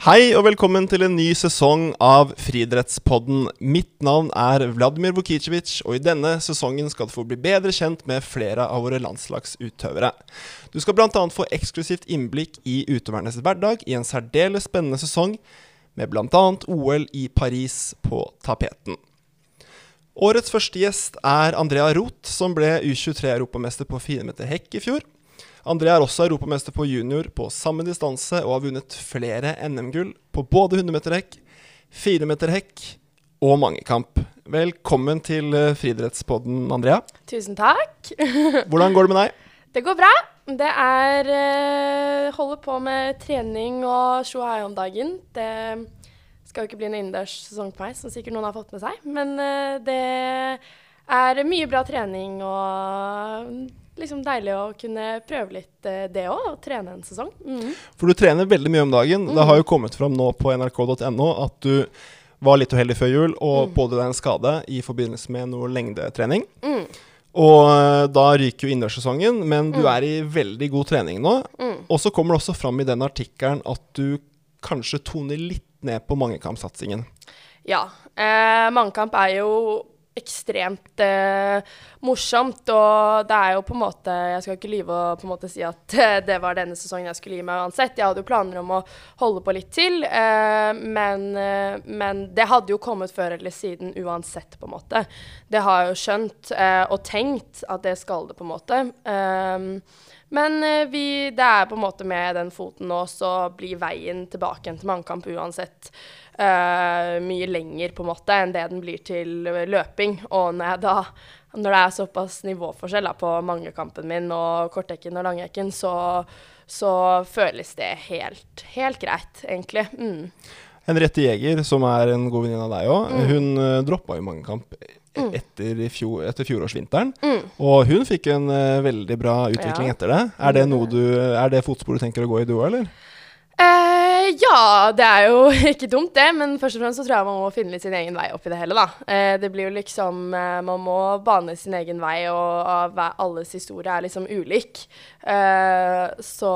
Hei og velkommen til en ny sesong av Friidrettspodden. Mitt navn er Vladimir Vukicevic, og i denne sesongen skal du få bli bedre kjent med flere av våre landslagsutøvere. Du skal bl.a. få eksklusivt innblikk i utøvernes hverdag i en særdeles spennende sesong, med bl.a. OL i Paris på tapeten. Årets første gjest er Andrea Roth, som ble U23-europamester på 400 meter hekk i fjor. André er også europamester på junior på samme distanse og har vunnet flere NM-gull på både 100 meter hekk, 4 meter hekk og mangekamp. Velkommen til uh, friidrettspodden, Andrea. Tusen takk. Hvordan går det med deg? Det går bra. Det er uh, Holder på med trening og sjohai om dagen. Det skal jo ikke bli en innendørs sesong på meg, som sikkert noen har fått med seg. Men uh, det er mye bra trening og liksom deilig å kunne prøve litt uh, det òg, og trene en sesong. Mm. For du trener veldig mye om dagen. Mm. Det har jo kommet fram nå på nrk.no at du var litt uheldig før jul og mm. pådro deg en skade i forbindelse med noe lengdetrening. Mm. Og uh, da ryker jo innendørssesongen, men du mm. er i veldig god trening nå. Mm. Og så kommer det også fram i den artikkelen at du kanskje toner litt ned på mangekampsatsingen. Ja. Eh, mangekamp er jo ekstremt eh, morsomt. Og det er jo på en måte Jeg skal ikke lyve og på en måte si at eh, det var denne sesongen jeg skulle gi meg uansett. Jeg hadde jo planer om å holde på litt til, eh, men, eh, men, det hadde jo kommet før eller siden uansett, på en måte. Det har jeg jo skjønt eh, og tenkt at det skal det, på en måte. Um, men vi, det er på en måte med den foten nå, så blir veien tilbake igjen til mannkamp uansett uh, mye lenger på en måte enn det den blir til løping. Og når, da, når det er såpass nivåforskjell da, på mangekampen min og kortdekken og langhekken, så, så, føles det helt, helt greit, egentlig. Mm. Henriette Jæger, som er en god venninne av deg òg, mm. hun uh, droppa jo mangekamp mm. etter, fjor, etter fjorårsvinteren. Mm. Og hun fikk en uh, veldig bra utvikling ja. etter det. Er det, noe du, er det fotsporet du tenker å gå i, du òg, eller? Eh, ja, det er jo ikke dumt, det. Men først og fremst så tror jeg man må finne litt sin egen vei oppi det hele, da. Eh, det blir jo liksom eh, Man må bane sin egen vei, og alles historie er liksom ulik. Eh, så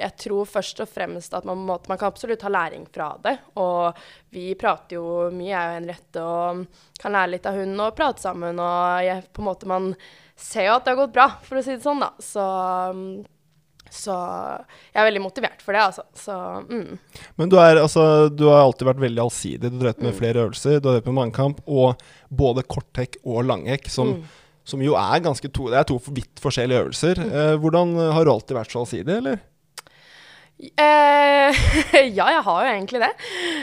jeg tror først og fremst at man, må, man kan absolutt ha læring fra det. Og vi prater jo mye, jeg og Henriette, og kan lære litt av hun og prate sammen. Og jeg, på en måte man ser jo at det har gått bra, for å si det sånn, da. Så så jeg er veldig motivert for det, altså. Så, mm. Men du, er, altså, du, har alltid vært veldig allsidig. Du har drevet med mm. flere øvelser. Du har drevet med mannkamp og både korthekk og langhekk, som, mm. som, jo er ganske to Det er to vidt forskjellige øvelser. Mm. Eh, hvordan Har du alltid vært så allsidig, eller? Eh, ja, jeg har jo egentlig det.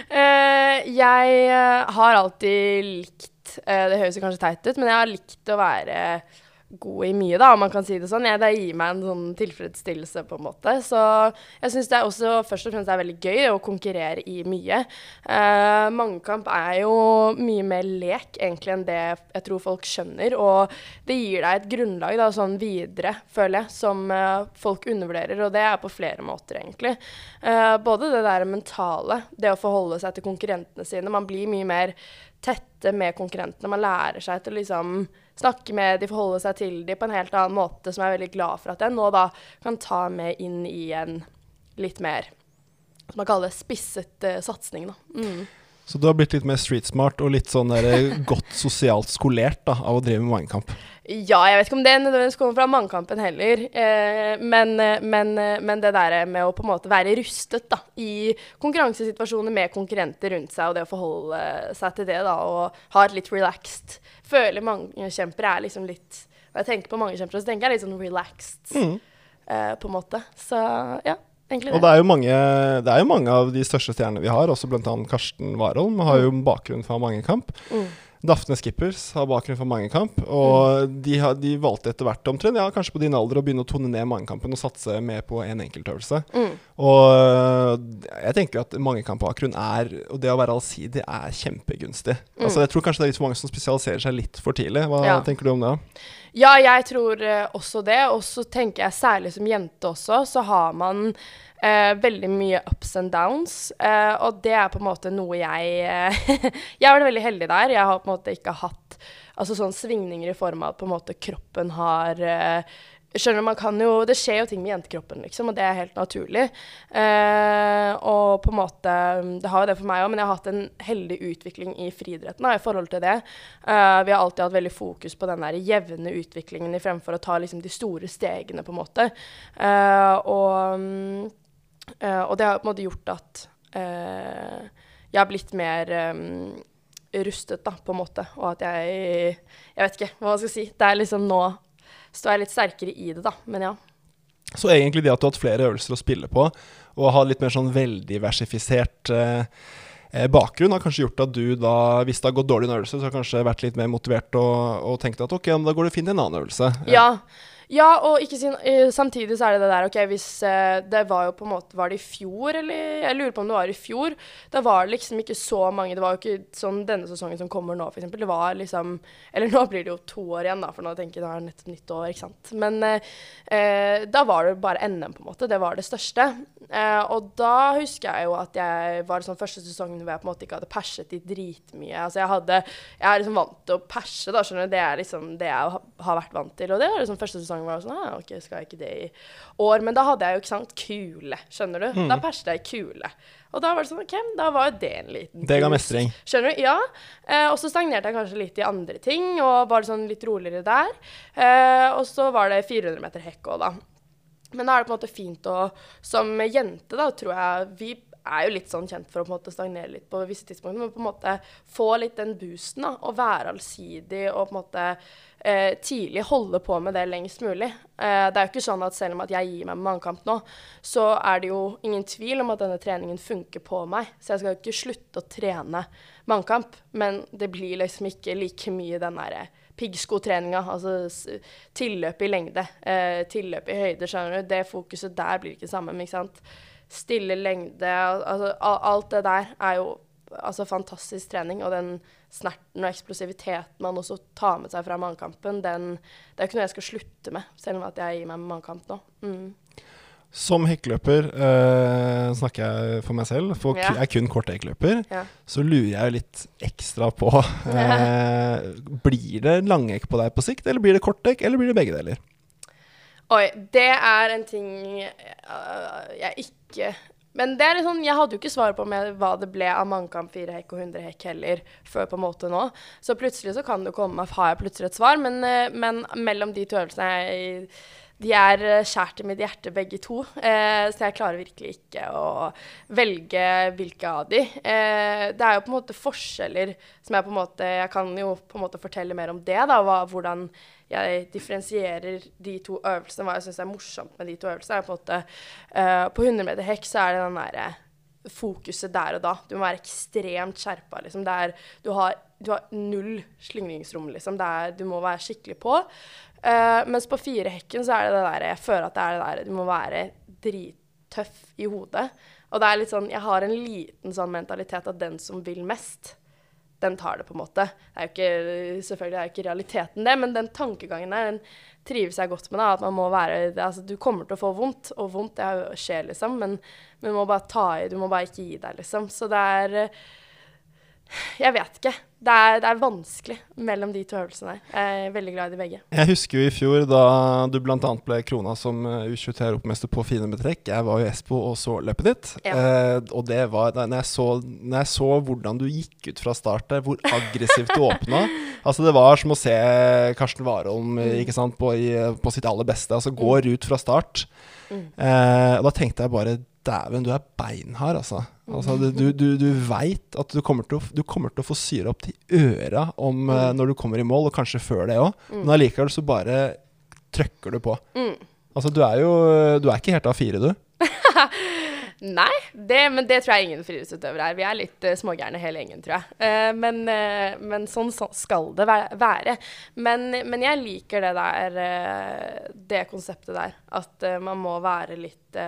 Eh, jeg eh, har alltid likt eh, Det høres kanskje teit ut, men jeg har likt å være god i mye, da, om man kan si det sånn. Ja, det gir meg en sånn tilfredsstillelse, på en måte. Så jeg syns det er også først og fremst er veldig gøy å konkurrere i mye. Eh, mangekamp er jo mye mer lek, egentlig, enn det jeg tror folk skjønner. Og det gir deg et grunnlag da, sånn videre, føler jeg, som eh, folk undervurderer. Og det er på flere måter, egentlig. Eh, både det der mentale, det å forholde seg til konkurrentene sine. Man blir mye mer tette med konkurrentene. Man lærer seg til liksom snakke med de, forholde seg til de på en helt annen måte, som jeg er veldig glad for at jeg nå da kan ta med inn i en litt mer som man kaller spisset uh, satsing. Mm. Så du har blitt litt mer street smart og litt sånn der, eh, godt sosialt skolert da, av å drive med mangekamp? Ja, jeg vet ikke om det nødvendigvis kommer fra mangekampen heller. Eh, men, eh, men, men, det der med å på en måte være rustet da, i konkurransesituasjoner med konkurrenter rundt seg, og det å forholde seg til det da, og ha et litt relaxed Føler mange kjemper er liksom litt Når jeg tenker på mange kjempere, så tenker jeg litt sånn relaxed, mm. uh, på en måte. Så ja. Egentlig det. Og det er, mange, det er jo mange av de største stjernene vi har, også bl.a. Karsten Warholm, har jo mm. bakgrunn fra mangekamp. Mm. Daphne Skippers har bakgrunn for mangekamp, og mm. de, har, de, valgte etter hvert omtrent, ja, kanskje på din alder, å begynne å tone ned mangekampen og satse mer på en enkeltøvelse. Mm. Og jeg tenker at mangekampbakgrunn er, og det å være allsidig, er kjempegunstig. Mm. Altså, jeg tror kanskje det er litt for mange som spesialiserer seg litt for tidlig. Hva ja. tenker du om det? Ja, jeg tror uh, også det. Og så tenker jeg særlig som jente også, så har man uh, veldig mye ups and downs. Eh, og det er på en måte noe jeg Jeg har vært veldig heldig der. Jeg har på en måte ikke hatt altså sånn svingninger i form av at på en måte kroppen har skjønner man kan jo, Det skjer jo ting med jentekroppen, liksom, og det er helt naturlig. Eh, og på en måte Det har jo det for meg òg, men jeg har hatt en heldig utvikling i friidretten i forhold til det. Eh, vi har alltid hatt veldig fokus på den der jevne utviklingen fremfor å ta liksom de store stegene, på en måte. Eh, og, eh, og, det har på en måte gjort at eh, jeg har blitt mer um, rustet, da, på en måte. Og at jeg Jeg vet ikke hva man skal si. Det er liksom nå står jeg litt sterkere i det, da. Men ja. Så egentlig det at du har hatt flere øvelser å spille på, og har litt mer sånn veldiversifisert eh, eh, bakgrunn, har kanskje gjort at du da, hvis det har gått dårlig en øvelse, så har kanskje vært litt mer motivert og, og tenkt at ok, da går det fint i en annen øvelse. Ja. Ja, og ikke sin, uh, samtidig så er det det der OK, hvis uh, Det var jo på en måte Var det i fjor, eller Jeg lurer på om det var i fjor. Da var det liksom ikke så mange Det var jo ikke sånn denne sesongen som kommer nå, f.eks. Det var liksom Eller nå blir det jo to år igjen, da, for nå tenker jeg det er nettopp nytt år, ikke sant. Men eh, da var det bare NM, på en måte. Det var det største. og da husker jeg jo at jeg var sånn første sesongen hvor jeg på en måte ikke hadde perset i dritmye. Altså jeg hadde Jeg er liksom vant til å perse, da, skjønner du. Det er liksom det jeg har vært vant til. Og det var liksom første sesong gang var sånn ah, OK, skal jeg ikke det i år? Men da hadde jeg jo ikke sant kule, skjønner du. Mm. Da perset jeg kule. Og da var det sånn OK, da var jo det en liten Det ga mestring. Skjønner du? Ja. Eh, og så stagnerte jeg kanskje litt i andre ting, og var sånn litt roligere der. Eh, og så var det 400 meter hekk òg, da. Men da er det på en måte fint å Som jente, da, tror jeg Vi er jo litt sånn kjent for å på en måte stagnere litt på visse tidspunkter, men på en måte få litt den boosten, da, og være allsidig og på en måte eh, tidlig holde på med det lengst mulig. Eh, det er jo ikke sånn at selv om at jeg gir meg med mannkamp nå, så er det jo ingen tvil om at denne treningen funker på meg. Så jeg skal jo ikke slutte å trene mannkamp, men det blir liksom ikke like mye den derre piggskotreninga, altså tilløp i lengde, eh, tilløp i høyde, skjønner du. Det fokuset der blir ikke samme, ikke sant. Stille lengde, altså alt det der er jo altså fantastisk trening. Og den snerten og eksplosiviteten man også tar med seg fra mannkampen, den, det er ikke noe jeg skal slutte med, selv om at jeg gir meg med mannkamp nå. Mm. Som hekkeløper, eh, snakker jeg for meg selv, for ja. jeg er kun kort hekkeløper, ja. så lurer jeg litt ekstra på eh, Blir det langhekk på deg på sikt, eller blir det korthekk, eller blir det begge deler? Oi, det er en ting uh, jeg ikke men det er litt sånn, jeg hadde jo ikke svar på hva det ble av mannkamp, firehekk og hundrehekk heller før på en måte nå. Så plutselig så kan det komme, har jeg plutselig et svar. Men, eh, men mellom de to øvelsene jeg, de er skjært i mitt hjerte, begge to. Eh, så jeg klarer virkelig ikke å velge hvilke av de. Eh, det er jo på en måte forskjeller som jeg på en måte Jeg kan jo på en måte fortelle mer om det, da. Hva, hvordan jeg differensierer de to øvelsene, hva jeg syns er morsomt med de to øvelsene, er på en måte uh, På 100 meter hekk så er det den derre fokuset der og da. Du må være ekstremt skjerpa. Liksom. du, har, du, har, null slingringsrom, liksom. Er, du må være skikkelig på. Uh, mens på firehekken så er det det der Jeg føler at det er det der Du må være drittøff i hodet. Og det er litt sånn Jeg har en liten sånn mentalitet av den som vil mest den tar det, på en måte. Det er ikke, selvfølgelig er jo ikke realiteten det, men den tankegangen der, den trives jeg godt med. da, At man må være altså Du kommer til å få vondt, og vondt det skjer, liksom, men, men må bare ta i, du må bare ikke gi deg, liksom. Så det er jeg vet ikke. Det er, det er, vanskelig mellom de to øvelsene der. Jeg er veldig glad i de begge. Jeg husker jo i fjor da du bl.a. ble krona som eh, U23-europamester på fine med trekk. Jeg var jo Espo og så løpet ditt. Ja. Eh, og det var når jeg, så, når jeg, så, hvordan du gikk ut fra start der, hvor aggressivt du åpna Altså Det var som å se Karsten Warholm mm. ikke sant, på, i, på, sitt aller beste. Altså går mm. ut fra start. Mm. Eh, og da tenkte jeg bare Dæven, du er beinhard, altså. Altså du du, du veit at du kommer, å, du kommer, til å, få syre opp til øra om, mm. uh, når du kommer i mål, og kanskje før det òg. Mm. Men allikevel så bare trøkker du på. Mm. Altså, du er jo Du er ikke helt A4, du. Nei, det, men det tror jeg ingen friidrettsutøvere er. Vi er litt uh, smågærne hele gjengen, tror jeg. Uh, men, uh, men sånn, så skal det være. Men, men, jeg liker det der, det konseptet der. At man må være litt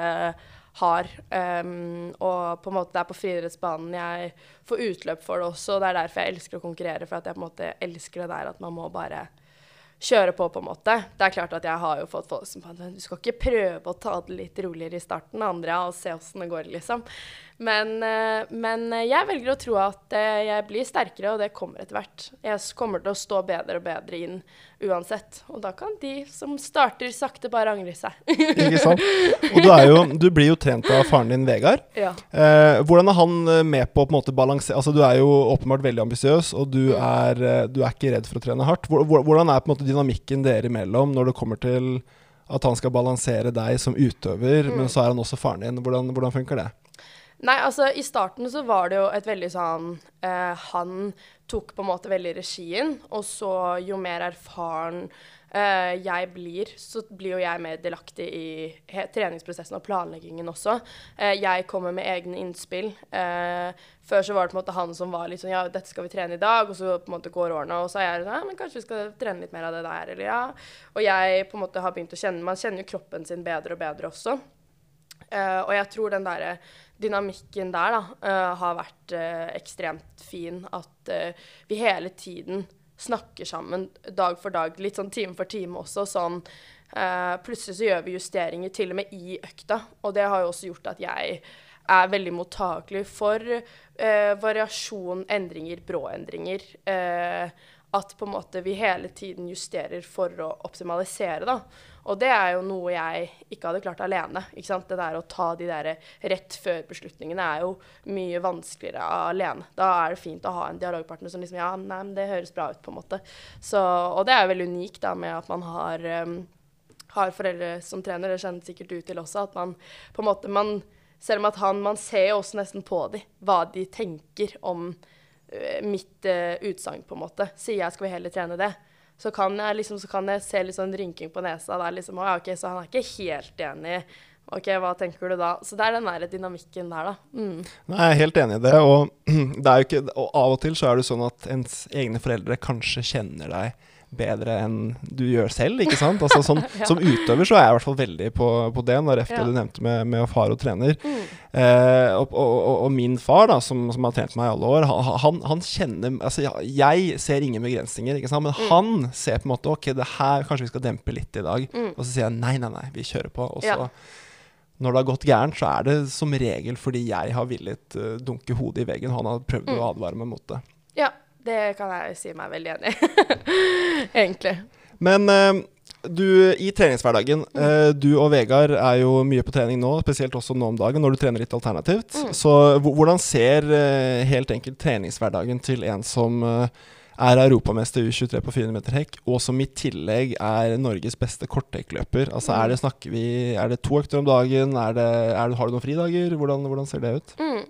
har. Um, og på en måte det er på friidrettsbanen jeg får utløp for det også. og Det er derfor jeg elsker å konkurrere, for at jeg på en måte elsker det der at man må bare kjøre på, på en måte. Det er klart at jeg har jo fått folk som sier du skal ikke prøve å ta det litt roligere i starten, Andrea, og se åssen det går, liksom. Men, uh, men, jeg velger å tro at uh, jeg blir sterkere, og det kommer etter hvert. Jeg kommer til å stå bedre og bedre inn uansett. Og da kan de som starter sakte, bare angre seg. Ikke sant? Og du, jo, du blir jo trent av faren din, Vegard. ja. Eh, hvordan er han eh, med på å på en måte balansere Altså, du er jo åpenbart veldig ambisiøs, og du Mm. er, eh, du er ikke redd for å trene hardt. Hvor- hvor- Hvordan er på en måte dynamikken dere imellom når det kommer til at han skal balansere deg som utøver, Mm. men så er han også faren din? Hvordan, hvordan funker det? Nei, altså i starten så var det jo et veldig sånn eh, Han tok på en måte veldig regien, og så jo mer erfaren eh, jeg blir, så blir jo jeg mer delaktig i treningsprosessen og planleggingen også. Eh, jeg kommer med egne innspill. Eh, før så var det på en måte han som var litt sånn Ja, dette skal vi trene i dag, og så på en måte går årene, og så er jeg sånn Ja, men kanskje vi skal trene litt mer av det der, eller ja. Og jeg på en måte har begynt å kjenne Man kjenner jo kroppen sin bedre og bedre også. Eh, og jeg tror den der dynamikken der da, uh, har vært uh, ekstremt fin. At uh, vi hele tiden snakker sammen dag for dag, litt sånn time for time også. Sånn Plutselig så gjør vi justeringer til og med i økta, og det har jo også gjort at jeg er veldig mottakelig for variasjon, endringer, brå endringer. Eh, at på en måte vi hele tiden justerer for å optimalisere, da. Og det er jo noe jeg ikke hadde klart alene. ikke sant? Det der å ta de der rett før-beslutningene er jo mye vanskeligere alene. Da er det fint å ha en dialogpartner som liksom Ja, nei, men det høres bra ut, på en måte. Så, og det er jo veldig unikt da med at man har, um, har foreldre som trener. Det kjenner sikkert du til også. At man på en måte man, Selv om at han Man ser jo også nesten på dem hva de tenker om uh, mitt uh, utsagn, på en måte. Sier jeg skal vi heller trene det, så kan jeg liksom, så kan jeg se litt sånn rynking på nesa. Der, liksom, og ja, ok, Så han er ikke helt enig. OK, hva tenker du da? Så det er den der dynamikken der, da. Mm. Nei, jeg er helt enig i det. Og, det ikke, og av og til så er det sånn at ens egne foreldre kanskje kjenner deg bedre enn du gjør selv, ikke sant? Altså, sånn, Ja. Som utøver så er jeg i hvert fall veldig på, på det, når efter Ja. du nevnte med, med far og trener. Mm. Eh, og, og, og, og min far, da, som, som har trent meg i alle år, han, han, han kjenner Altså, jeg ser ingen begrensninger, ikke sant? men Mm. han ser på en måte OK, det her kanskje vi skal dempe litt i dag. Mm. Og så sier jeg nei, nei, nei, vi kjører på. Og så Ja. når det har gått gærent, så er det som regel fordi jeg har villet uh, dunke hodet i veggen. Han har prøvd Mm. å advare meg mot det. Det kan jeg si meg veldig enig i. Egentlig. Men eh, du, i treningshverdagen eh, Du og Vegard er jo mye på trening nå, spesielt også nå om dagen, når du trener litt alternativt. Mm. Så hvordan ser eh, helt enkelt treningshverdagen til en som eh, er europamester U23 på 400 meter hekk, og som i tillegg er Norges beste korthekkløper? Altså, er det, vi, er det to økter om dagen? Er det, er det, har du noen fridager? Hvordan, hvordan ser det ut? Mm.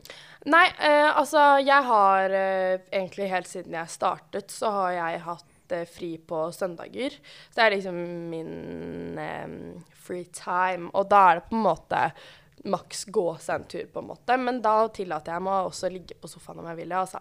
Nei, eh, altså jeg har eh, egentlig helt siden jeg startet, så har jeg hatt eh, fri på søndager. Så det er liksom min eh, free time. Og da er det på en måte maks gå seg en tur, på en måte. Men da tillater jeg meg også å ligge på sofaen om jeg vil, altså.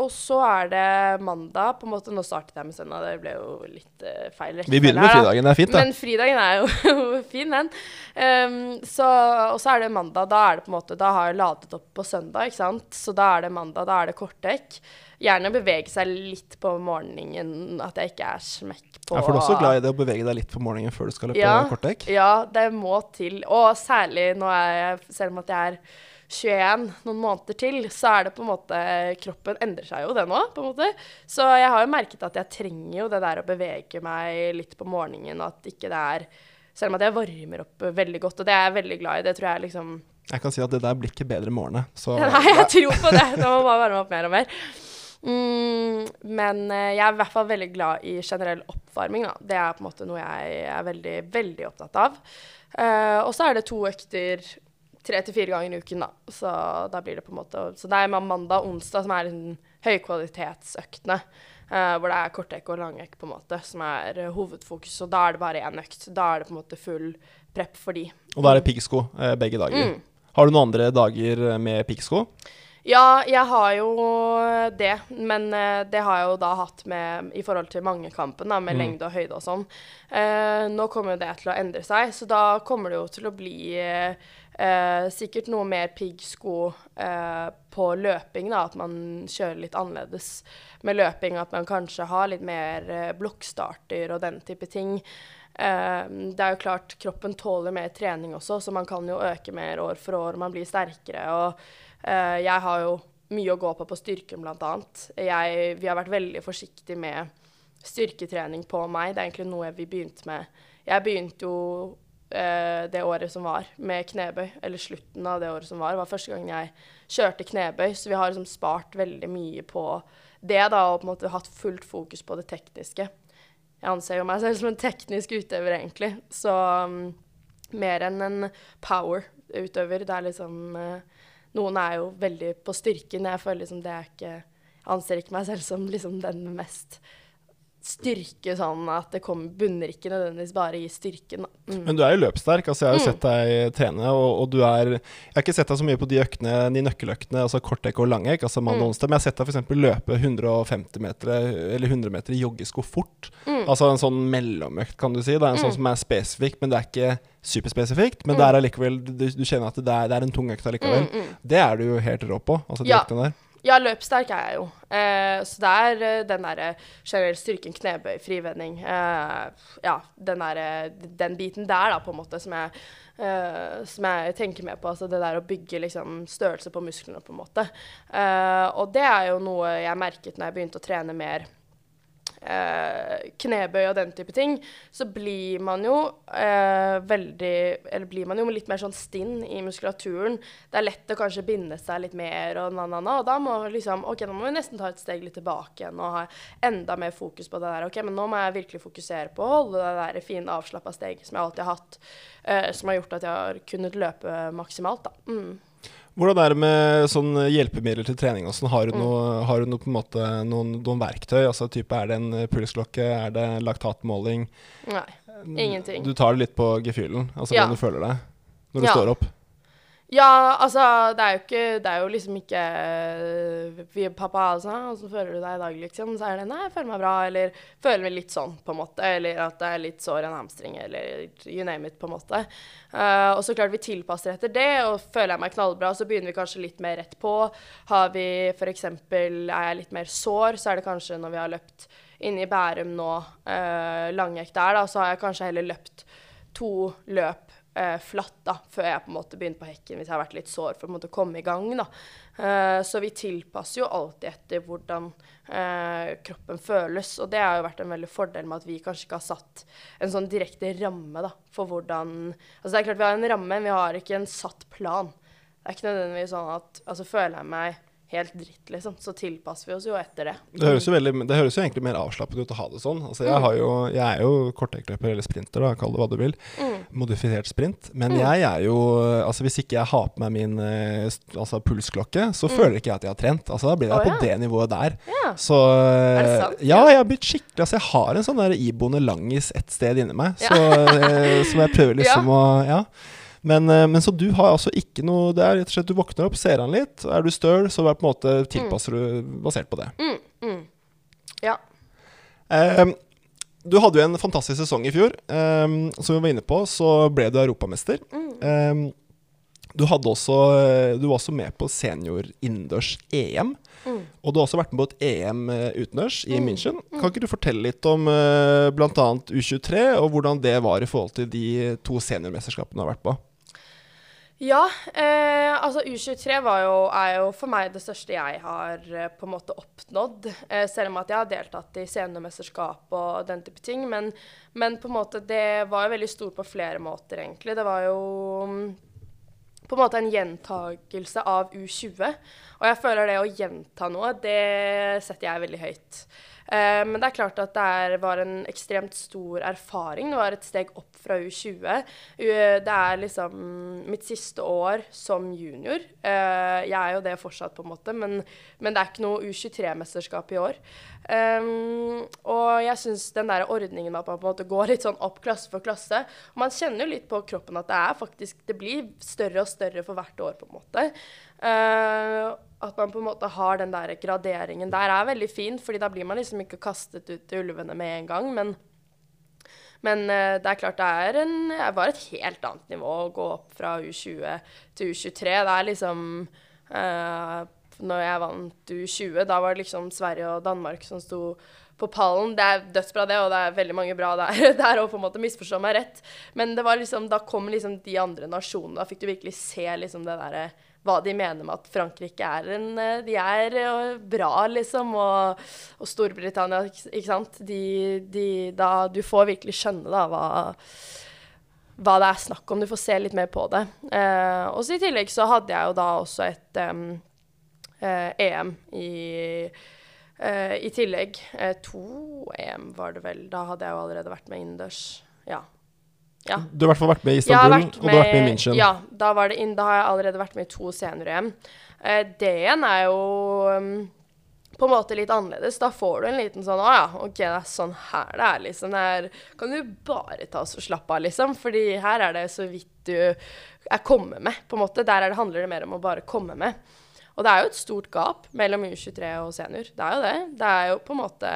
Og så er det mandag. på en måte, Nå startet jeg med søndag, det ble jo litt uh, feil Vi begynner med fridagen, det er fint, da. Men fridagen er jo fin, den. Um, så, og så er det mandag. Da er det på en måte, da har jeg ladet opp på søndag, ikke sant. Så da er det mandag, da er det kortdekk. Gjerne bevege seg litt på morgenen, at jeg ikke er smekk på Ja, for du er også glad i det å bevege deg litt på morgenen før du skal løpe Ja. kortdekk? Ja, det må til. Og særlig nå er jeg, selv om at jeg er 21, noen måneder til, så er det på en måte Kroppen endrer seg jo, det nå, på en måte. Så jeg har jo merket at jeg trenger jo det der å bevege meg litt på morgenen, at ikke det er Selv om at jeg varmer opp veldig godt, og det er jeg veldig glad i. Det tror jeg liksom Jeg kan si at det der blir ikke bedre i morgen. Så Nei, jeg tror på det. Da må bare varme opp mer og mer. Mm, men eh, jeg er i hvert fall veldig glad i generell oppvarming. Da. Det er på en måte noe jeg er veldig, veldig opptatt av. Uh, og så er det to økter tre til fire ganger i uken, da. Så da blir det på en måte Så det er mandag og onsdag som er liksom høykvalitetsøktene. Uh, hvor det er kortekk og langekk på en måte, som er uh, hovedfokus. Og da er det bare én økt. Da er det på en måte full prep for de. Og da er det piggsko uh, begge dager. Mm. Har du noen andre dager med piggsko? Ja, jeg har jo det, men det har jeg jo da hatt med i forhold til mangekampen, da, med Mm. lengde og høyde og sånn. Nå kommer jo det til å endre seg, så da kommer det jo til å bli eh, sikkert noe mer piggsko eh, på løping, da, at man kjører litt annerledes med løping, at man kanskje har litt mer eh, blokkstarter og den type ting. Eh, det er jo klart kroppen tåler mer trening også, så man kan jo øke mer år for år, man blir sterkere. og eh, jeg har jo mye å gå på på styrken, blant annet. Vi har vært veldig forsiktige med styrketrening på meg. Det er egentlig noe vi begynte med. Jeg begynte jo eh, det året som var, med knebøy. Eller slutten av det året som var. Var første gang jeg kjørte knebøy. Så vi har liksom spart veldig mye på det, da, og på en måte hatt fullt fokus på det tekniske. Jeg anser jo meg selv som en teknisk utøver, egentlig. Så um, mer enn en power-utøver. Det er liksom uh, Noen er jo veldig på styrken. Jeg føler liksom det er ikke anser ikke meg selv som liksom den mest mest styrke sånn at det kommer, bunner ikke nødvendigvis bare i styrken. Mm. Men du er jo løpssterk. altså Jeg har jo mm. sett deg trene, og, og, du er Jeg har ikke sett deg så mye på de øktene, de nøkkeløktene, altså kortdekk og langekk, altså mann og mm. onsdag, men jeg har sett deg f.eks. løpe 150 meter eller 100 meter i joggesko fort. Mm. Altså en sånn mellomøkt, kan du si. Det er en sånn mm. som er spesifikk, men det er ikke superspesifikt. Men det er allikevel du, du, kjenner at det er, det er en tung økt allikevel. Det er du jo helt rå på, altså de ja. øktene der. Ja, løpssterk er jeg jo. Eh, så det er uh, den derre generell styrken, knebøy, frivending eh, Ja, den der, Den biten der, da, på en måte, som jeg, eh, som jeg tenker med på. Altså det der å bygge liksom størrelse på musklene, på en måte. Eh, og det er jo noe jeg merket når jeg begynte å trene mer eh, knebøy og den type ting, så blir man jo eh, veldig Eller blir man jo litt mer sånn stinn i muskulaturen. Det er lett å kanskje binde seg litt mer og na-na-na, og da må liksom OK, nå må vi nesten ta et steg litt tilbake igjen og ha enda mer fokus på det der. OK, men nå må jeg virkelig fokusere på å holde det der fine avslappa steget som jeg alltid har hatt, eh, som har gjort at jeg har kunnet løpe maksimalt, da. Mm. Hvordan er det med sånn hjelpemidler til trening? Også? Har du, mm. har du noe, måte, noen, noen, verktøy? Altså, type, er det en pulsklokke? Er det laktatmåling? Nei, ingenting. Du tar det litt på gefühlen? Altså ja. hvordan du føler deg når du ja. står opp? Ja, altså, det er jo ikke Det er jo liksom ikke uh, vi, Pappa altså, 'Åssen føler du deg i dag?' liksom. Så er det 'Nei, jeg føler meg bra', eller 'føler meg litt sånn', på en måte. Eller at det er litt sår i en hamstring, eller you name it, på en måte. Uh, og så klart vi tilpasser etter det, og føler jeg meg knallbra, så begynner vi kanskje litt mer rett på. Har vi f.eks. Er jeg litt mer sår, så er det kanskje når vi har løpt inne i Bærum nå, uh, langøkt der, da, så har jeg kanskje heller løpt to løp eh, flatt da, før jeg på en måte begynner på hekken hvis jeg har vært litt sår for å komme i gang. da. Eh, så vi tilpasser jo alltid etter hvordan eh, kroppen føles. Og det har jo vært en veldig fordel med at vi kanskje ikke har satt en sånn direkte ramme da, for hvordan Altså det er klart vi har en ramme, men vi har ikke en satt plan. Det er ikke nødvendigvis sånn at altså føler jeg meg helt dritt, liksom, så tilpasser vi oss jo etter det. Det høres jo, veldig, det høres jo egentlig mer avslappet ut å ha det sånn. Altså, jeg, mm. jo, jeg er jo korttekkløper eller sprinter, da, kall det hva du vil. Mm. Modifisert sprint. Men mm. jeg er jo Altså Hvis ikke jeg har på meg min eh, altså, pulsklokke, så mm. føler ikke jeg at jeg har trent. Altså Da blir jeg oh, på ja. det nivået der. Ja. Så Er det sant? Ja, jeg har blitt skikkelig Altså Jeg har en sånn der iboende langis et sted inni meg, så, eh, som jeg prøver liksom å Ja. Men, eh, men, så du har altså ikke noe Det er rett og slett du våkner opp, ser han litt. Er du støl, så på en måte tilpasser mm. du basert på det. Mm, mm. Ja. Um, du hadde jo en fantastisk sesong i fjor. Um, som vi var inne på, så ble du europamester. Um, du, også, du, var også med på senior innendørs EM. Mm. Og du har også vært med på et EM utendørs i mm. München. Kan ikke du fortelle litt om bl.a. U23, og hvordan det var i forhold til de to seniormesterskapene du har vært på? Ja, eh, altså U23 jo, er jo for meg det største jeg har eh, på en måte oppnådd. Eh, selv om at jeg har deltatt i seniormesterskap og den type ting. Men, men, på en måte det var jo veldig stort på flere måter, egentlig. Det var jo mm, på en måte en gjentagelse av U20. Og jeg føler det å gjenta noe, det setter jeg veldig høyt. Eh, men det er klart at det er, var en ekstremt stor erfaring. Det var et steg opp fra U20. det er liksom mitt siste år som junior. Eh, jeg er jo det fortsatt, på en måte, men, men det er ikke noe U23-mesterskap i år. Um, og jeg syns den der ordningen med at man på en måte går litt sånn opp klasse for klasse Man kjenner jo litt på kroppen at det er faktisk Det blir større og større for hvert år, på en måte. Uh, at man på en måte har den der graderingen der, er veldig fin, fordi da blir man liksom ikke kastet ut til ulvene med en gang. Men, men uh, det er klart det er en, var et helt annet nivå å gå opp fra U20 til U23. Det er liksom uh, Når jeg vant U20, da var det liksom Sverige og Danmark som sto på pallen. Det er dødsbra, det, og det er veldig mange bra der. der og på en måte misforstå meg rett. Men det var liksom, da kom liksom de andre nasjonene. Da fikk du virkelig se liksom det derre hva de mener med at Frankrike er en eh, De er eh, bra, liksom, og, og Storbritannia, ikke sant. De, de, da Du får virkelig skjønne da hva, hva det er snakk om. Du får se litt mer på det. Eh, og så i tillegg så hadde jeg jo da også et um, EM i eh, I tillegg. Eh, to EM var det vel. Da hadde jeg jo allerede vært med innendørs. Ja. Ja. Du har i hvert fall vært med i Istanbul, og du har vært med i München. Ja, da, var det inn, da har jeg allerede vært med i to senior-EM. Eh, det igjen er jo um, på en måte litt annerledes. Da får du en liten sånn Å ja, OK, det er sånn her det er, liksom. Her kan du bare ta oss og slappe av, liksom. Fordi her er det så vidt du er kommet med, på en måte. Der det, handler det mer om å bare komme med. Og det er jo et stort gap mellom U23 og senior. Det er jo det. Det er jo på en måte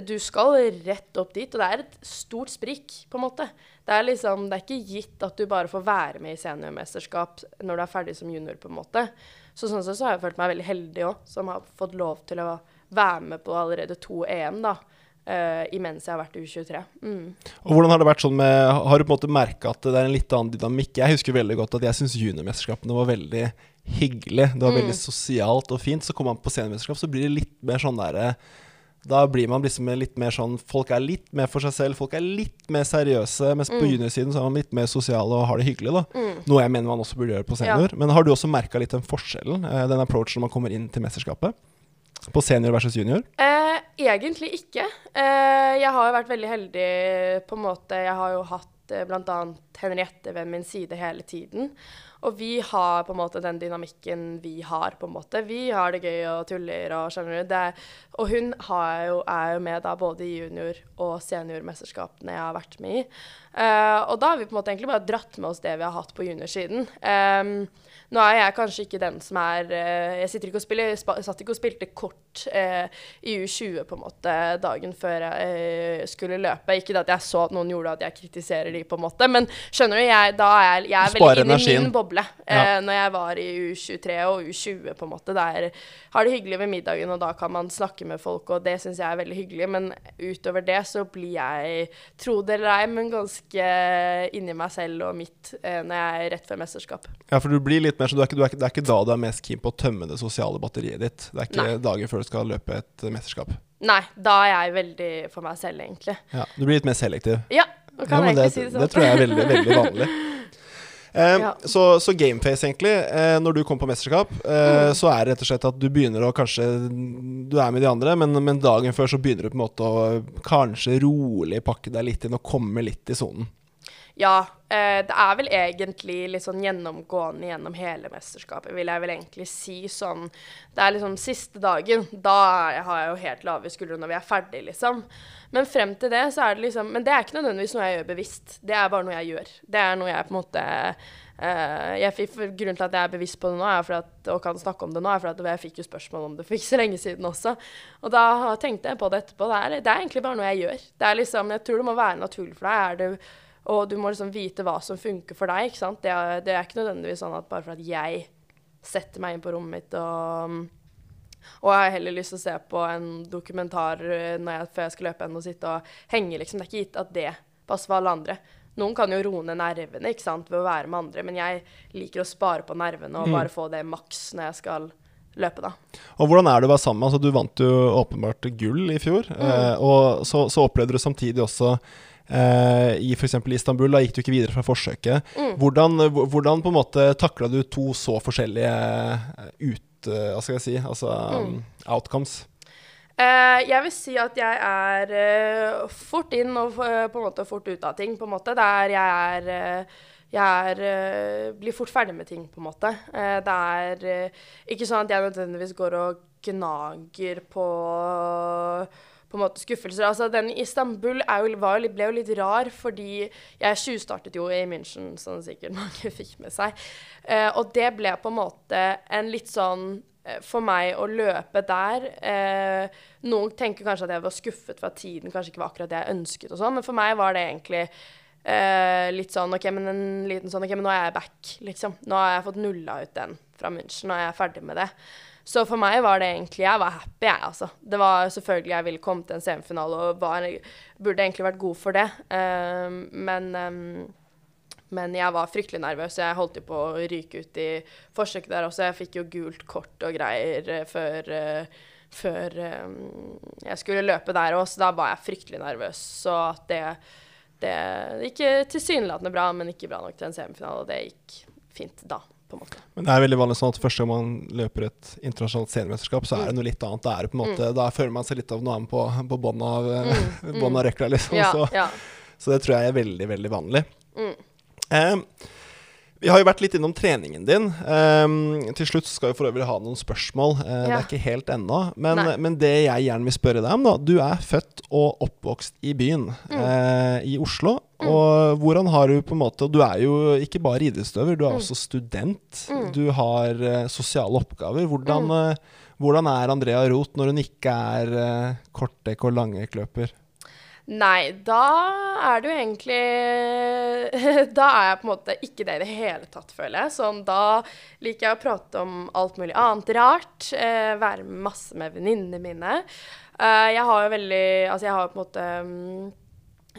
du skal rett opp dit, og det er et stort sprik, på en måte. Det er liksom, det er ikke gitt at du bare får være med i seniormesterskap når du er ferdig som junior, på en måte. Så sånn sett så har jeg følt meg veldig heldig òg, som har fått lov til å være med på allerede to EM, da. Uh, imens jeg har vært U23. Mm. Og hvordan Har det vært sånn med, har du på en måte merka at det er en litt annen dynamikk? Jeg husker veldig godt at jeg syns juniormesterskapene var veldig hyggelig. Det var mm. veldig sosialt og fint. Så kommer man på seniormesterskap, så blir det litt mer sånn derre da blir man liksom litt mer sånn Folk er litt mer for seg selv, folk er litt mer seriøse. Mens mm. på juniorsiden så er man litt mer sosial og har det hyggelig. da mm. Noe jeg mener man også burde gjøre på senior. Ja. Men har du også merka litt den forskjellen, eh, den approachen når man kommer inn til mesterskapet? På senior versus junior? Eh, egentlig ikke. Eh, jeg har jo vært veldig heldig på en måte. Jeg har jo hatt eh, bl.a. Henriette ved min side hele tiden. Og vi har på en måte den dynamikken vi har, på en måte. Vi har det gøy og tuller og skjønner du. Og hun jo, er jo med da både i junior- og seniormesterskapene jeg har vært med i. Uh, og da har vi på en måte egentlig bare dratt med oss det vi har hatt på juniorsiden. Um, nå er jeg kanskje ikke den som er uh, Jeg sitter ikke og spiller, satt ikke og spilte kort uh, i U20 på en måte dagen før jeg skulle løpe. Ikke at jeg så at noen gjorde at jeg kritiserer de, på en måte, men skjønner du, jeg, da er jeg, jeg er veldig inne i min boble ja. når jeg var i U23 og U20, på en måte. Der har det hyggelig ved middagen, og da kan man snakke med folk, og det syns jeg er veldig hyggelig. Men utover det så blir jeg, tro det eller ei, men ganske ganske inni meg selv og mitt eh, når jeg er rett før mesterskap. Ja, for du blir litt mer så du er ikke, du er, Det er ikke da du er mest keen på å tømme det sosiale batteriet ditt? Det er ikke Nei. dagen før du skal løpe et mesterskap? Nei, da er jeg veldig for meg selv, egentlig. Ja, Du blir litt mer selektiv? Ja, kan ja, jeg det, si det sånn. Det tror jeg er veldig, veldig vanlig. Eh, ja. Så, så gameface, egentlig, eh, når du kommer på mesterskap, eh, mm. så er det rett og slett at du begynner å kanskje Du er med de andre, men, men, dagen før så begynner du på en måte å kanskje rolig pakke deg litt inn og komme litt i sonen. Ja, eh, det er vel egentlig litt sånn gjennomgående gjennom hele mesterskapet, vil jeg vel egentlig si. Sånn Det er liksom siste dagen. Da har jeg jo helt lave skuldre når vi er ferdig, liksom. Men frem til det så er det liksom Men det er ikke nødvendigvis noe jeg gjør bevisst. Det er bare noe jeg gjør. Det er noe jeg på en måte uh, jeg fikk, Grunnen til at jeg er bevisst på det nå, at, og kan snakke om det nå, er fordi jeg fikk jo spørsmål om det for ikke så lenge siden også. Og da tenkte jeg på det etterpå. Det er, det er egentlig bare noe jeg gjør. Det er liksom, Jeg tror det må være naturlig for deg. Er det og du må liksom vite hva som funker for deg. ikke sant? Det er, det er ikke nødvendigvis sånn at bare for at jeg setter meg inn på rommet mitt og og jeg har heller lyst til å se på en dokumentar eh, jeg, før jeg skal løpe enn å sitte og henge, liksom. Det er ikke gitt at det passer for alle andre. Noen kan jo roe ned nervene ikke sant, ved å være med andre, men jeg liker å spare på nervene og mm. bare få det maks når jeg skal løpe, da. Og hvordan er det å være sammen? Altså, du vant jo åpenbart gull i fjor, mm. eh, og så, så opplevde du samtidig også Uh, I f.eks. Istanbul, da gikk du ikke videre fra forsøket. Mm. Hvordan, hvordan, på en måte takla du to så forskjellige eh, ut, uh, hva skal jeg si, altså mm. outcomes? Uh, jeg vil si at jeg er fort inn og på en måte fort ut av ting, på en måte. Der jeg er jeg er, blir fort ferdig med ting, på en måte. det er ikke sånn at jeg nødvendigvis går og gnager på på en måte skuffelser. Altså, den i Istanbul jo, jo, ble jo litt rar, fordi jeg tjuvstartet jo i München, som sikkert mange fikk med seg. Eh, og det ble på en måte en litt sånn eh, for meg å løpe der eh, Noen tenker kanskje at jeg var skuffet for at tiden kanskje ikke var akkurat det jeg ønsket, og sånn, men for meg var det egentlig eh, litt sånn OK, men en liten sånn OK, men nå er jeg back, liksom. Nå har jeg fått nulla ut den fra München, er jeg ferdig med det. Så for meg var det egentlig Jeg var happy, jeg, altså. Det var selvfølgelig jeg ville komme til en semifinale og var, burde egentlig vært god for det. Um, men, um, Men jeg var fryktelig nervøs, jeg holdt jo på å ryke ut i forsøket der også. Jeg fikk jo gult kort og greier eh, før, uh, før um, jeg skulle løpe der òg, så da var jeg fryktelig nervøs. Så at det, det gikk tilsynelatende bra, men ikke bra nok til en semifinale. Og det gikk fint da. På en måte. Men det er veldig vanlig sånn at første gang man løper et internasjonalt seniormesterskap, så er det Mm. noe litt annet. Da, er på en måte, Mm. da føler man seg litt av noe annet på, på bånn av, Mm, mm. av røkla, liksom. Ja, Så, ja. så det tror jeg er veldig, veldig vanlig. Mm. Eh, vi har jo vært litt innom treningen din. Um, til slutt skal vi for øvrig ha noen spørsmål. Eh, Det er ikke helt ennå. Men, men det jeg gjerne vil spørre deg om, da Du er født og oppvokst i byen, Mm. uh, i Oslo. Mm. Og hvordan har du på en måte Du er jo ikke bare idrettsutøver, du er Mm. også student. Mm. Du har uh, sosiale oppgaver. Hvordan, Mm. hvordan er Andrea Roth når hun ikke er uh, kortdekk og langekkløper? Nei, da er det jo egentlig Da er jeg på en måte ikke det i det hele tatt, føler jeg. Sånn, da liker jeg å prate om alt mulig annet rart. Eh, være masse med venninnene mine. Eh, jeg har jo veldig Altså, jeg har på en måte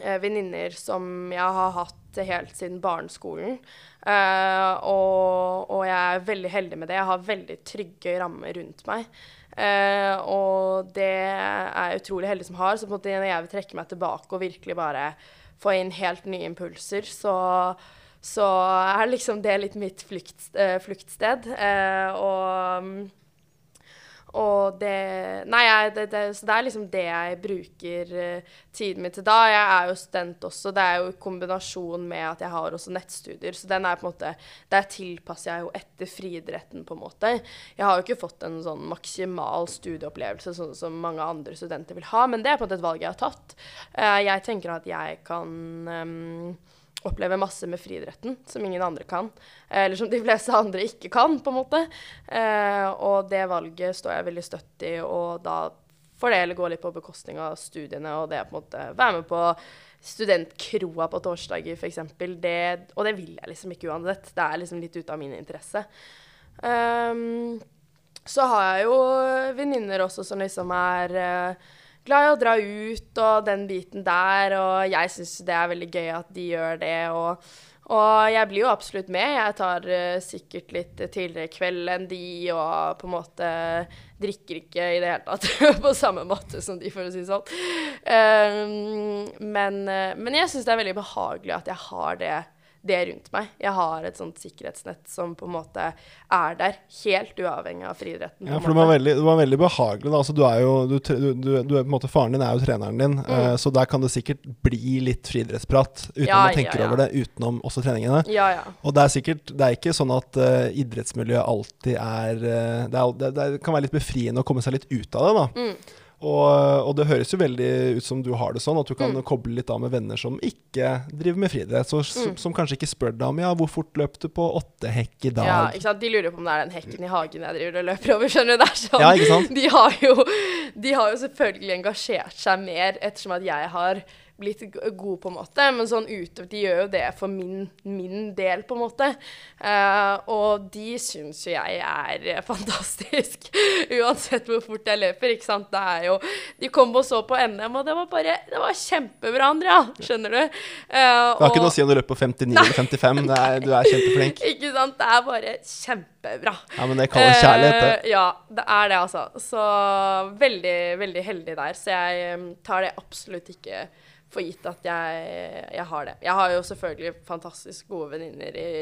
eh, venninner som jeg har hatt helt siden barneskolen. Eh, og, og jeg er veldig heldig med det. Jeg har veldig trygge rammer rundt meg. Eh, og det er jeg utrolig heldig som har. Så på en måte når jeg vil trekke meg tilbake og virkelig bare få inn helt nye impulser, så, så er liksom det litt mitt flukt, eh, fluktsted. Eh, og og det Nei, jeg, det, det, så det er liksom det jeg bruker eh, tiden min til da. Jeg er jo student også. Det er jo i kombinasjon med at jeg har også nettstudier. Så den er på en måte Der tilpasser jeg jo etter friidretten, på en måte. Jeg har jo ikke fått en sånn maksimal studieopplevelse sånn som mange andre studenter vil ha, men det er på en måte et valg jeg har tatt. Eh, jeg tenker at jeg kan ehm, oppleve masse med friidretten som ingen andre kan. Eller som de fleste andre ikke kan, på en måte. Eh, og det valget står jeg veldig støtt i, og da får det heller gå litt på bekostning av studiene, og det er på en måte være med på studentkroa på torsdager, f.eks. Og det vil jeg liksom ikke uansett. Det er liksom litt ute av min interesse. Um, så har jeg jo venninner også som liksom er eh, glad i å dra ut og den biten der, og jeg syns det er veldig gøy at de gjør det. og og jeg blir jo absolutt med. Jeg tar uh, sikkert litt tidligere kveld enn de, og på en måte drikker ikke i det hele tatt på samme måte som de, for å si det sånn. Um, men, eh, men jeg syns det er veldig behagelig at jeg har det, det rundt meg. Jeg har et sånt sikkerhetsnett som på en måte er der, helt uavhengig av friidretten. Ja, for det var, veldig, det var veldig behagelig. Da. Altså, du er jo, du, du, du, du, er på en måte, faren din er jo treneren din, Mm. uh, så der kan det sikkert bli litt friidrettsprat uten Ja, at man tenker ja, ja. over det, utenom også treningene. Ja, ja. Og det er sikkert, det er ikke sånn at uh, idrettsmiljøet alltid er, uh, det, er det, det kan være litt befriende å komme seg litt ut av det. da. Mm. Og, og det høres jo veldig ut som du har det sånn, at du kan Mm. koble litt av med venner som ikke driver med friidrett. Så, som, Mm. som kanskje ikke spør deg om ja, hvor fort løp du på åtte hekk i dag? Ja, ikke sant? De lurer på om det er den hekken i hagen jeg driver og løper over. skjønner du? Det er sånn. Ja, ikke sant? De har, jo, de har jo selvfølgelig engasjert seg mer ettersom at jeg har blitt god, på en måte. Men sånn utover De gjør jo det for min, min del, på en måte. Uh, og de syns jo jeg er eh, fantastisk. Uansett hvor fort jeg løper, ikke sant. Det er jo De kom og så på NM, og det var bare Det var kjempebra, Andrea. Skjønner du? Uh, Det har ikke noe å si om du løper på 59 eller 55. Det er, du er kjempeflink. Ikke sant? Det er bare kjempebra. Ja, men det kalles kjærlighet, det. Uh, ja, det er det, altså. Så veldig, veldig heldig der. Så jeg tar det absolutt ikke for gitt at jeg, jeg har det. Jeg har jo selvfølgelig fantastisk gode venninner i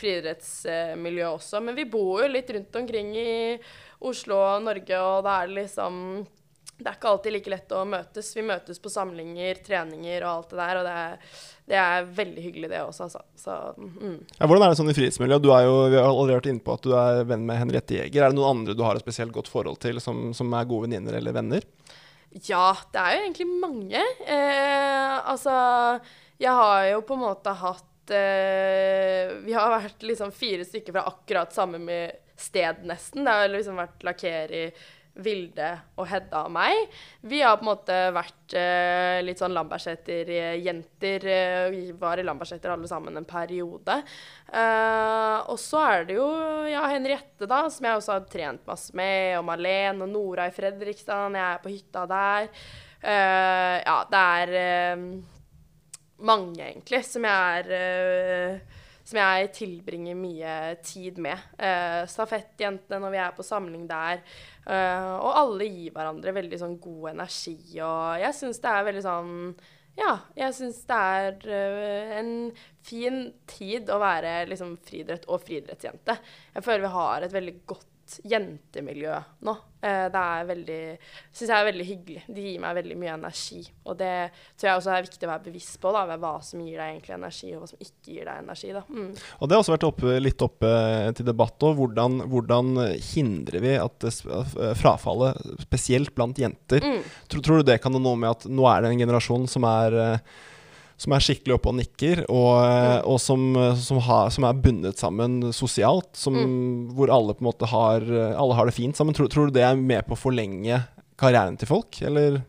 friidrettsmiljøet også, men vi bor jo litt rundt omkring i Oslo og Norge, og da er det liksom det er ikke alltid like lett å møtes. Vi møtes på samlinger, treninger og alt det der, og det er, det er veldig hyggelig, det også, altså. Så, mm. Ja, hvordan er det sånn i frihetsmiljøet? Du er jo, vi har allerede vært inne på at du er venn med Henriette Jæger. Er det noen andre du har et spesielt godt forhold til, som, som er gode venninner eller venner? Ja, det er jo egentlig mange. Eh, altså, jeg har jo på en måte hatt eh, Vi har vært liksom fire stykker fra akkurat samme sted, nesten. Det har liksom vært Lakeri, Vilde og Hedda og meg. Vi har på en måte vært eh, litt sånn Lambertseter-jenter. Eh, vi var i Lambertseter alle sammen en periode. Eh, og så er det jo ja, Henriette, da, som jeg også har trent masse med, og Malen og Nora i Fredrikstad. Jeg er på hytta der. Eh, ja, det er eh, mange, egentlig, som jeg er eh, som jeg tilbringer mye tid med. Eh, stafettjentene når vi er på samling der. Eh, og alle gir hverandre veldig sånn god energi. Og jeg syns det er veldig sånn Ja, jeg syns det er uh, en fin tid å være liksom friidrett og friidrettsjente. Jeg føler vi har et veldig godt jentemiljø nå. Eh, det er veldig Syns jeg er veldig hyggelig. De gir meg veldig mye energi. Og det tror jeg også er viktig å være bevisst på, da, hva som gir deg egentlig energi, og hva som ikke gir deg energi. Mm. Og det har også vært oppe, litt oppe til debatt òg. Hvordan, hvordan, hindrer vi at frafallet, spesielt blant jenter mm. tror, tror, du det kan ha noe med at nå er det en generasjon som er som er skikkelig oppe og nikker, og, mm. og som, som, har, som, er bundet sammen sosialt. Som, mm. Hvor alle på en måte har, alle har det fint sammen. Tror, tror, du det er med på å forlenge karrieren til folk, eller?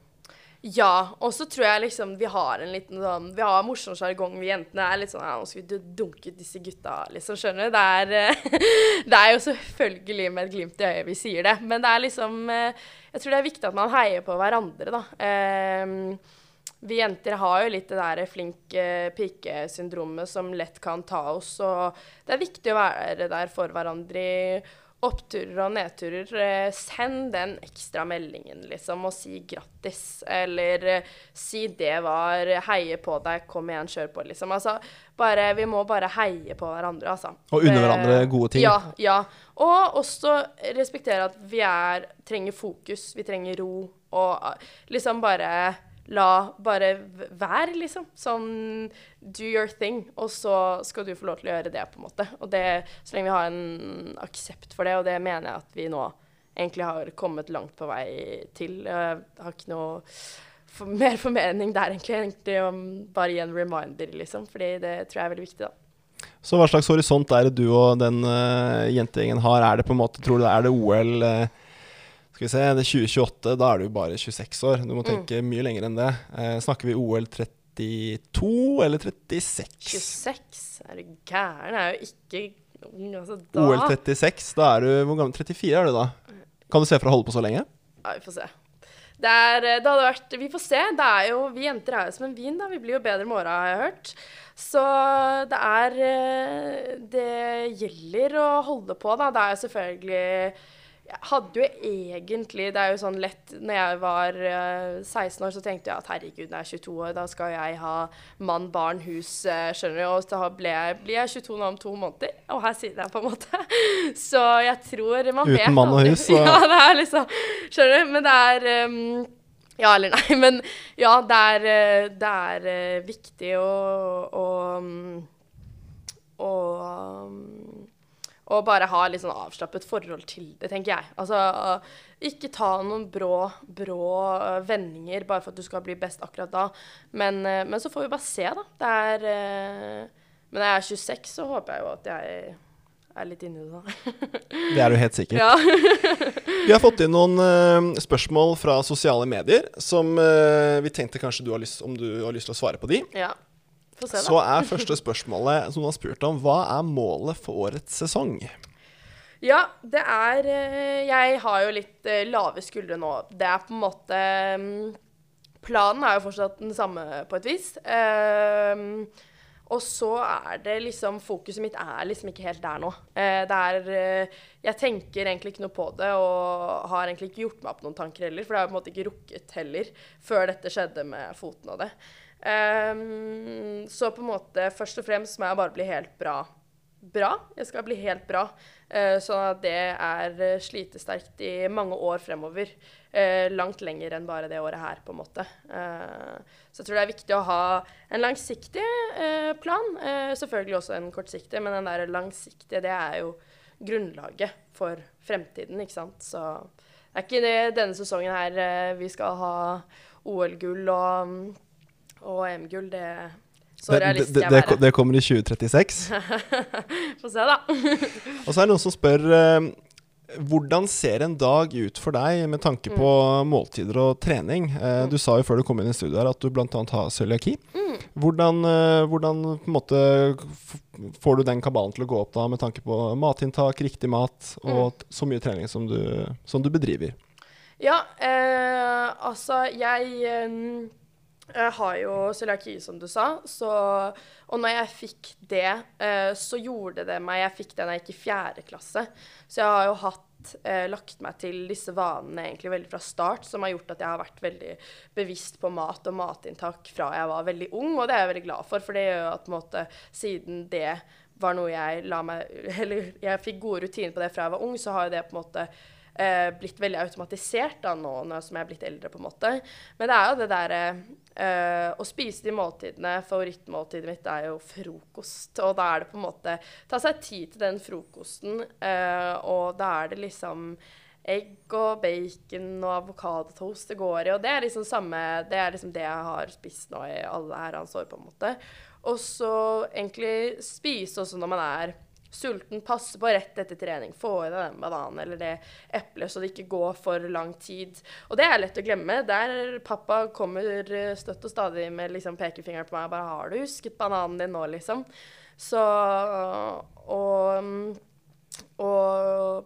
Ja, og så tror jeg liksom vi har en liten sånn Vi har morsom sjargong, vi jentene. er litt sånn Ja, nå skal vi dunke ut disse gutta, liksom. Skjønner du? Det er, det er jo selvfølgelig med et glimt i øyet vi sier det, men det er liksom eh, Jeg tror det er viktig at man heier på hverandre, da. Um, vi jenter har jo litt det der flink uh, pike-syndromet som lett kan ta oss. Og det er viktig å være der for hverandre i oppturer og nedturer. Uh, send den ekstra meldingen, liksom, og si grattis. Eller uh, si 'det var Heie på deg, kom igjen, kjør på', liksom. Altså, bare, vi må bare heie på hverandre, altså. Og unne hverandre gode ting. Ja. ja. Og også respektere at vi er, trenger fokus, vi trenger ro, og liksom bare La bare være, liksom. Sånn do your thing, og så skal du få lov til å gjøre det, på en måte. Og det, så lenge vi har en aksept for det, og det mener jeg at vi nå egentlig har kommet langt på vei til. Jeg har ikke noe for, mer formening der, egentlig, egentlig om bare gi en reminder, liksom. Fordi det tror jeg er veldig viktig, da. Så hva slags horisont er det du og den uh, jentegjengen har? Er det på en måte, tror du det er det OL uh, skal vi se, det er 2028, da er du bare 26 år. Du må mm. tenke mm. mye lenger enn det. Eh, snakker vi OL 32 eller 36? 26? Er du gæren? Jeg er jo ikke ung. Altså, da OL 36, da er du Hvor gammel? 34 er du da? Kan du se for å holde på så lenge? Ja, vi får se. Det, er, det, hadde vært Vi får se. Det er jo, vi jenter er jo som en vin, da. Vi blir jo bedre med åra, har jeg hørt. Så det er eh, Det gjelder å holde på, da. Det er jo selvfølgelig jeg hadde jo egentlig Det er jo sånn lett Når jeg var uh, eh, 16 år, så tenkte jeg at herregud, når jeg er 22 år, da skal jeg ha mann, barn, hus, uh, skjønner du. Og så jeg, blir jeg 22 nå om to måneder. Og her sitter jeg, på en måte. Så jeg tror man Uten vet Uten mann og hus? Så. Ja, det er liksom Skjønner du? Men det er um, ja eller nei, men ja, det er, eh, det er viktig å, å, å um, og bare ha litt sånn avslappet forhold til det, tenker jeg. Altså, ikke ta noen brå, brå eh, vendinger bare for at du skal bli best akkurat da. Men, eh, men så får vi bare se, da. Det er eh, Men når jeg er 26, så håper jeg jo at jeg er litt inni det, da. det er du helt sikkert. Ja. vi har fått inn noen uh, spørsmål fra sosiale medier som uh, vi tenkte kanskje du har lyst, om du har lyst til å svare på de. Ja. Se, så er første spørsmålet som du har spurt om, hva er målet for årets sesong? Ja, det er eh, Jeg har jo litt eh, lave skuldre nå. Det er på en måte mm, Planen er jo fortsatt den samme på et vis. Um, og så er det liksom Fokuset mitt er liksom ikke helt der nå. Uh, det er Jeg tenker egentlig ikke noe på det, og har egentlig ikke gjort meg opp noen tanker heller. For det har jeg på en måte ikke rukket heller, før dette skjedde med foten og det. Um, så på en måte først og fremst må jeg bare bli helt bra. Bra. Jeg skal bli helt bra. Uh, sånn at det er uh, slitesterkt i mange år fremover. Uh, langt lenger enn bare det året her, på en måte. så jeg tror det er viktig å ha en langsiktig plan. selvfølgelig også en kortsiktig, men den der langsiktige, det er jo grunnlaget for fremtiden, ikke sant. Så det er ikke det, denne sesongen her vi skal ha OL-gull og um, og EM-gull, det så realistisk det, det, det, kommer i 2036. Få se, da. og så er det noen som spør eh, hvordan ser en dag ut for deg med tanke på mm. måltider og trening? Eh, mm. Du sa jo før du kom inn i studio her at du bl.a. har cøliaki. Mm. Hvordan, eh, hvordan måte, får du den kabalen til å gå opp da med tanke på matinntak, riktig mat og mm. så mye trening som du, som du bedriver? Ja, eh, altså jeg Jeg har jo cøliaki, som du sa. Så, og når jeg fikk det, eh, så gjorde det meg Jeg fikk det da jeg gikk i fjerde klasse. Så jeg har jo hatt eh, lagt meg til disse vanene egentlig veldig fra start, som har gjort at jeg har vært veldig bevisst på mat og matinntak fra jeg var veldig ung, og det er jeg veldig glad for, for det gjør at måte, siden det var noe jeg la meg Eller jeg fikk gode rutiner på det fra jeg var ung, så har jo det på en måte eh, blitt veldig automatisert da nå når jeg er blitt eldre, på en måte. Men det er jo det derre eh, å spise de måltidene Favorittmåltidet mitt er jo frokost. Og da er det på en måte Ta seg tid til den frokosten, uh, og da er det liksom egg og bacon og avokadotoast det går i. Og det er liksom samme Det er liksom det jeg har spist nå i alle herrens år, på en måte. Og så egentlig spise også når man er sulten, passe på rett etter trening. Få i deg den bananen eller det eplet, så det ikke går for lang tid. Og det er lett å glemme. Der pappa kommer støtt og stadig med liksom pekefingeren på meg bare 'Har du husket bananen din nå?' liksom. Så Og, og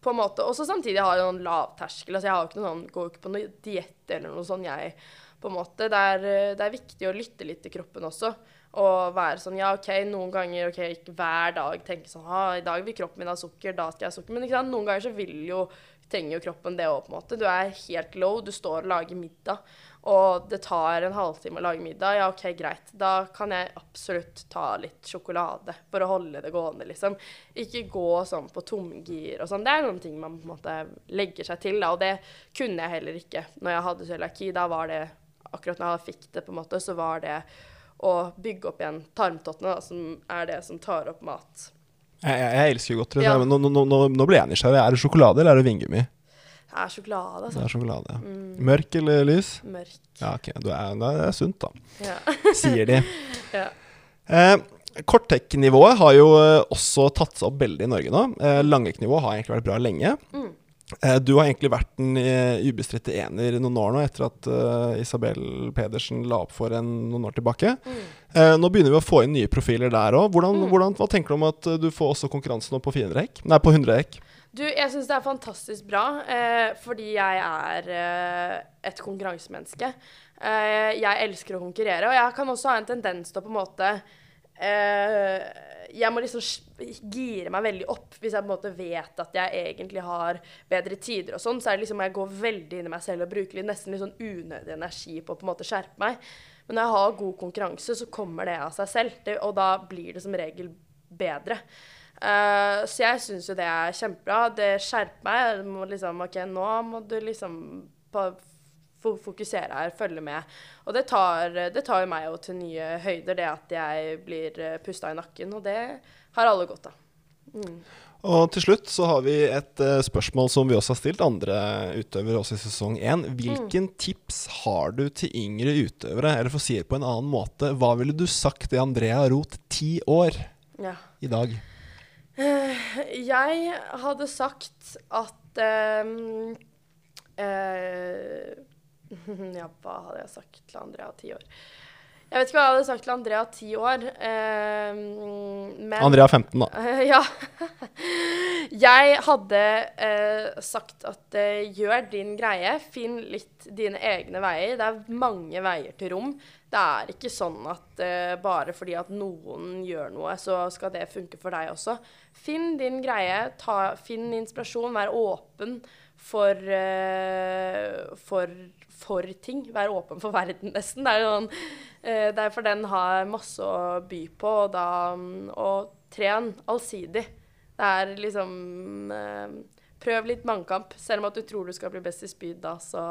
på en måte, Og samtidig har jeg noen lavterskel. altså Jeg har ikke noe sånn, går ikke på noen diett eller noe sånt, jeg. på en måte. Det er, det er viktig å lytte litt til kroppen også. Og være sånn Ja, OK, noen ganger OK, ikke hver dag tenke sånn ha, I dag vil kroppen min ha sukker, da skal jeg ha sukker. Men ikke sant, noen ganger så vil jo trenger jo kroppen det òg, på en måte. Du er helt low, du står og lager middag, og det tar en halvtime å lage middag. Ja, OK, greit. Da kan jeg absolutt ta litt sjokolade for å holde det gående, liksom. Ikke gå sånn på tomgir og sånn. Det er noen ting man på en måte legger seg til, da, og det kunne jeg heller ikke når jeg hadde cøliaki. Da var det Akkurat når jeg fikk det, på en måte, så var det å bygge opp igjen tarmtottene, da, som er det som tar opp mat. Jeg, jeg, jeg elsker jo godteri, Ja. men nå, nå, nå, nå ble jeg nysgjerrig. Er det sjokolade eller er det vingummi? Det er sjokolade, Det altså. er sjokolade. ja. Mm, Mørk eller lys? mørk. Ja, ok. Du er, det er sunt, da. Ja. Sier de. ja. Eh, Korttek-nivået har jo eh, også tatt seg opp veldig i Norge nå. Eh, Langek-nivået har egentlig vært bra lenge. Mm. Eh, du har egentlig vært den eh, ubestridte ener noen år nå, etter at uh, Isabel Pedersen la opp for en, noen år tilbake. Mm. Uh, nå begynner vi å få inn nye profiler der òg. Mm. hva tenker du om at du får også konkurranse nå på 400 hekk? Nei, på 100 hekk. Du, jeg syns det er fantastisk bra, uh, fordi jeg er et konkurransemenneske. Jeg elsker å konkurrere, og jeg kan også ha en tendens til å på en måte Jeg må liksom gire meg veldig opp hvis jeg på en måte vet at jeg egentlig har bedre tider og sånn. Så er det liksom jeg går veldig inn i meg selv og bruker litt, nesten litt sånn unødig energi på å på en måte skjerpe meg. Men når jeg har god konkurranse, så kommer det av seg selv, det, og da blir det som regel bedre. Uh, så jeg syns jo det er kjempebra. Det skjerper meg. Liksom, OK, nå må du liksom på, fokusere her, følge med. Og det tar, det tar jo meg jo til nye høyder, det at jeg blir uh, pusta i nakken. Og det har alle godt av. Mm. Og til slutt så har vi et uh, spørsmål som vi også har stilt andre utøvere også i sesong én. Hvilken tips har du til yngre utøvere? Eller for å si det på en annen måte, hva ville du sagt til Andrea Roth ti år Ja. i dag? Jeg hadde sagt at uh, eh, Ja, hva hadde jeg sagt til Andrea ti år? Jeg vet ikke hva jeg hadde sagt til Andrea ti år. Eh, men Andrea 15, da. Eh, ja. Jeg hadde eh, sagt at eh, gjør din greie. Finn litt dine egne veier. Det er mange veier til rom. Det er ikke sånn at eh, bare fordi at noen gjør noe, så skal det funke for deg også. Finn din greie. Ta, finn inspirasjon. Vær åpen for, eh, for, for ting. Vær åpen for verden, nesten. Det er jo sånn eh, det er for den har masse å by på, og da mm, Og tren allsidig. Det er liksom eh, Prøv litt mannkamp. Selv om at du tror du skal bli best i spyd, da, så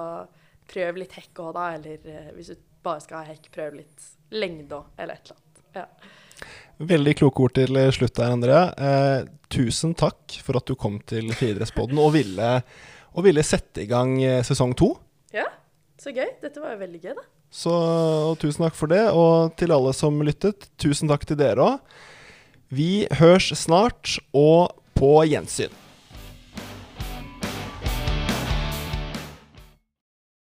prøv litt hekk òg, da. Eller eh, hvis du bare skal ha hekk, prøv litt lengde òg, eller et eller annet. Ja. Veldig kloke ord til slutt der, Andrea. Eh, tusen takk for at du kom til Friidrettsboden og ville, og ville sette i gang eh, sesong to. Så gøy. Dette var jo veldig gøy, da. Så tusen takk for det. Og til alle som lyttet, tusen takk til dere òg. Vi høres snart, og på gjensyn.